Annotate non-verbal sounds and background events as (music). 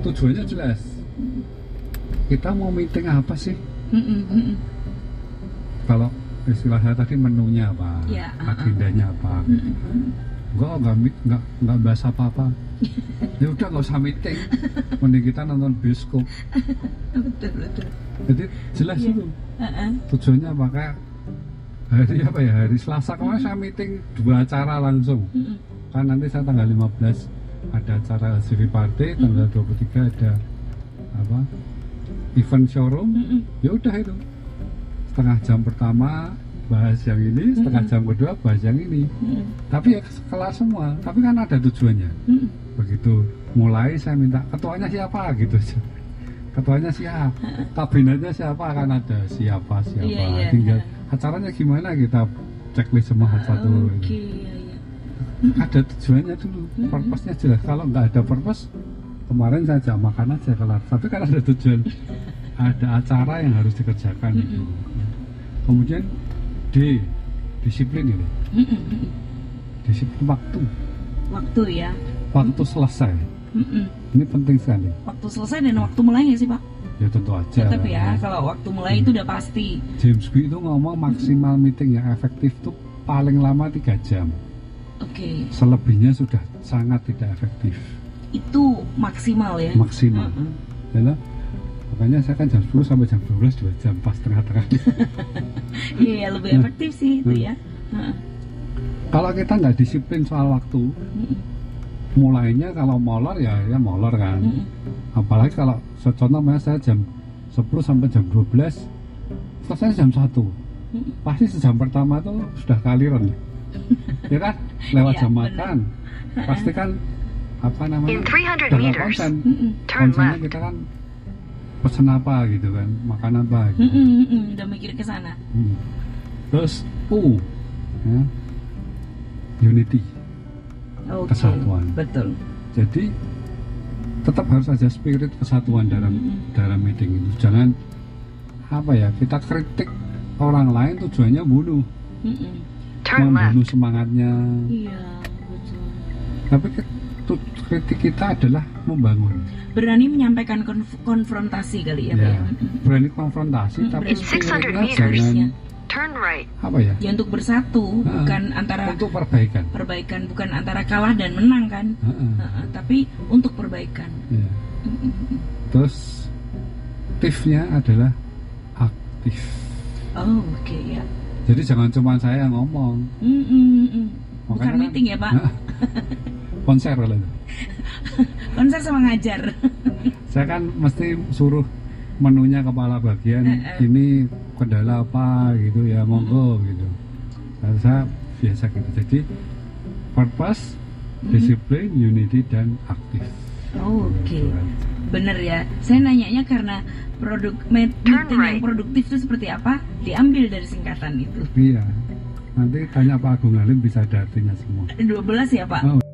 tujuannya jelas. Kita mau meeting apa sih? Mm-mm, mm-mm. kalau istilah saya tadi menunya apa? Ya, ah, ah. agendanya apa? Enggak meet- enggak enggak bahas apa-apa. Ya udah nggak usah meeting. Mending kita nonton bioskop. Betul betul. Jadi jelas Iya. itu. Heeh. tujuannya apa kayak hari apa ya? Hari Selasa. Kemarin saya meeting dua acara langsung. Kan nanti saya tanggal 15 ada acara CV Party tanggal 23 ada apa? Event showroom. Mm-mm. ya udah itu. Setengah jam pertama bahas yang ini setengah jam kedua bahas yang ini. Mm-mm. tapi ya kelar semua. Tapi kan ada tujuannya. Mm-mm. begitu mulai saya minta ketuanya siapa? gitu ketuanya siapa kabinetnya siapa? Kan ada siapa siapa? Iya, iya. tinggal acaranya gimana? Kita checklist semua satu Oke, iya, iya. Ada tujuannya dulu. Purpose-nya jelas. Kalau nggak ada purpose kemarin saya ajak makan aja kelar. Tapi kan ada tujuan. (laughs) Ada acara yang harus dikerjakan. Gitu. kemudian D disiplin ini. Disiplin waktu. Waktu ya. waktu selesai. Ini penting sekali. Waktu selesai dan waktu mulai nggak sih pak? ya tentu aja Tetap ya, kalau waktu mulai itu udah pasti. James Gue itu ngomong maksimal meeting yang efektif tuh paling lama tiga jam Oke, selebihnya sudah sangat tidak efektif itu maksimal ya. maksimal Mm-mm. ya lah. makanya saya kan jam 10 sampai jam 12 dua jam pas tengah-tengah Iya, (laughs) iya, lebih Hmm. efektif sih itu Hmm. ya. Heeh. kalau kita nggak disiplin soal waktu mulainya kalau molor ya ya molor kan apalagi kalau contoh namanya saya jam 10 sampai jam 12 selesai jam 1 Mm-mm. pasti sejam pertama tuh sudah kaliran ya kan lewat Iya, jam bener. makan pasti kan apa namanya In 300 udah nggak meters, konsen turn konsennya left. kita kan pesen apa gitu kan makan apa gitu Mm-mm, mm-mm. Udah mikir ke sana. Hmm. terus U ya, unity Oke. Kesatuan. Betul. jadi tetap harus ada spirit kesatuan dalam Mm-mm. dalam meeting itu jangan apa ya kita kritik orang lain tujuannya bunuh. Turn membunuh semangatnya Iya, betul. tapi kritik kita adalah membangun Berani menyampaikan konf- konfrontasi kali ya, Pak ya ya. Berani konfrontasi Hmm, tapi berani. 600 spiritnya meters. jangan. Turn right. apa ya Ya untuk bersatu, Ah. bukan antara untuk perbaikan perbaikan, bukan antara kalah dan menang kan. Heeh, Heeh, tapi untuk perbaikan. ya. Mm-mm. terus aktifnya adalah aktif Oh, oke ya. Jadi jangan cuma saya yang ngomong Mm-mm-mm. Bukan Makanya kan- meeting ya, Pak. (laughs) konser lah. (laughs) Konser sama ngajar. (laughs) saya kan mesti suruh menunya kepala bagian ini kendala apa gitu ya monggo gitu saya biasa gitu jadi purpose Hmm. disiplin unity dan aktif Oh, Oke. Gitu kan. Bener ya. Saya nanyanya karena produk meeting yang produktif itu seperti apa? Diambil dari singkatan itu. iya nanti tanya Pak Agung Halim bisa ada artinya semua 12 ya, Pak? oh.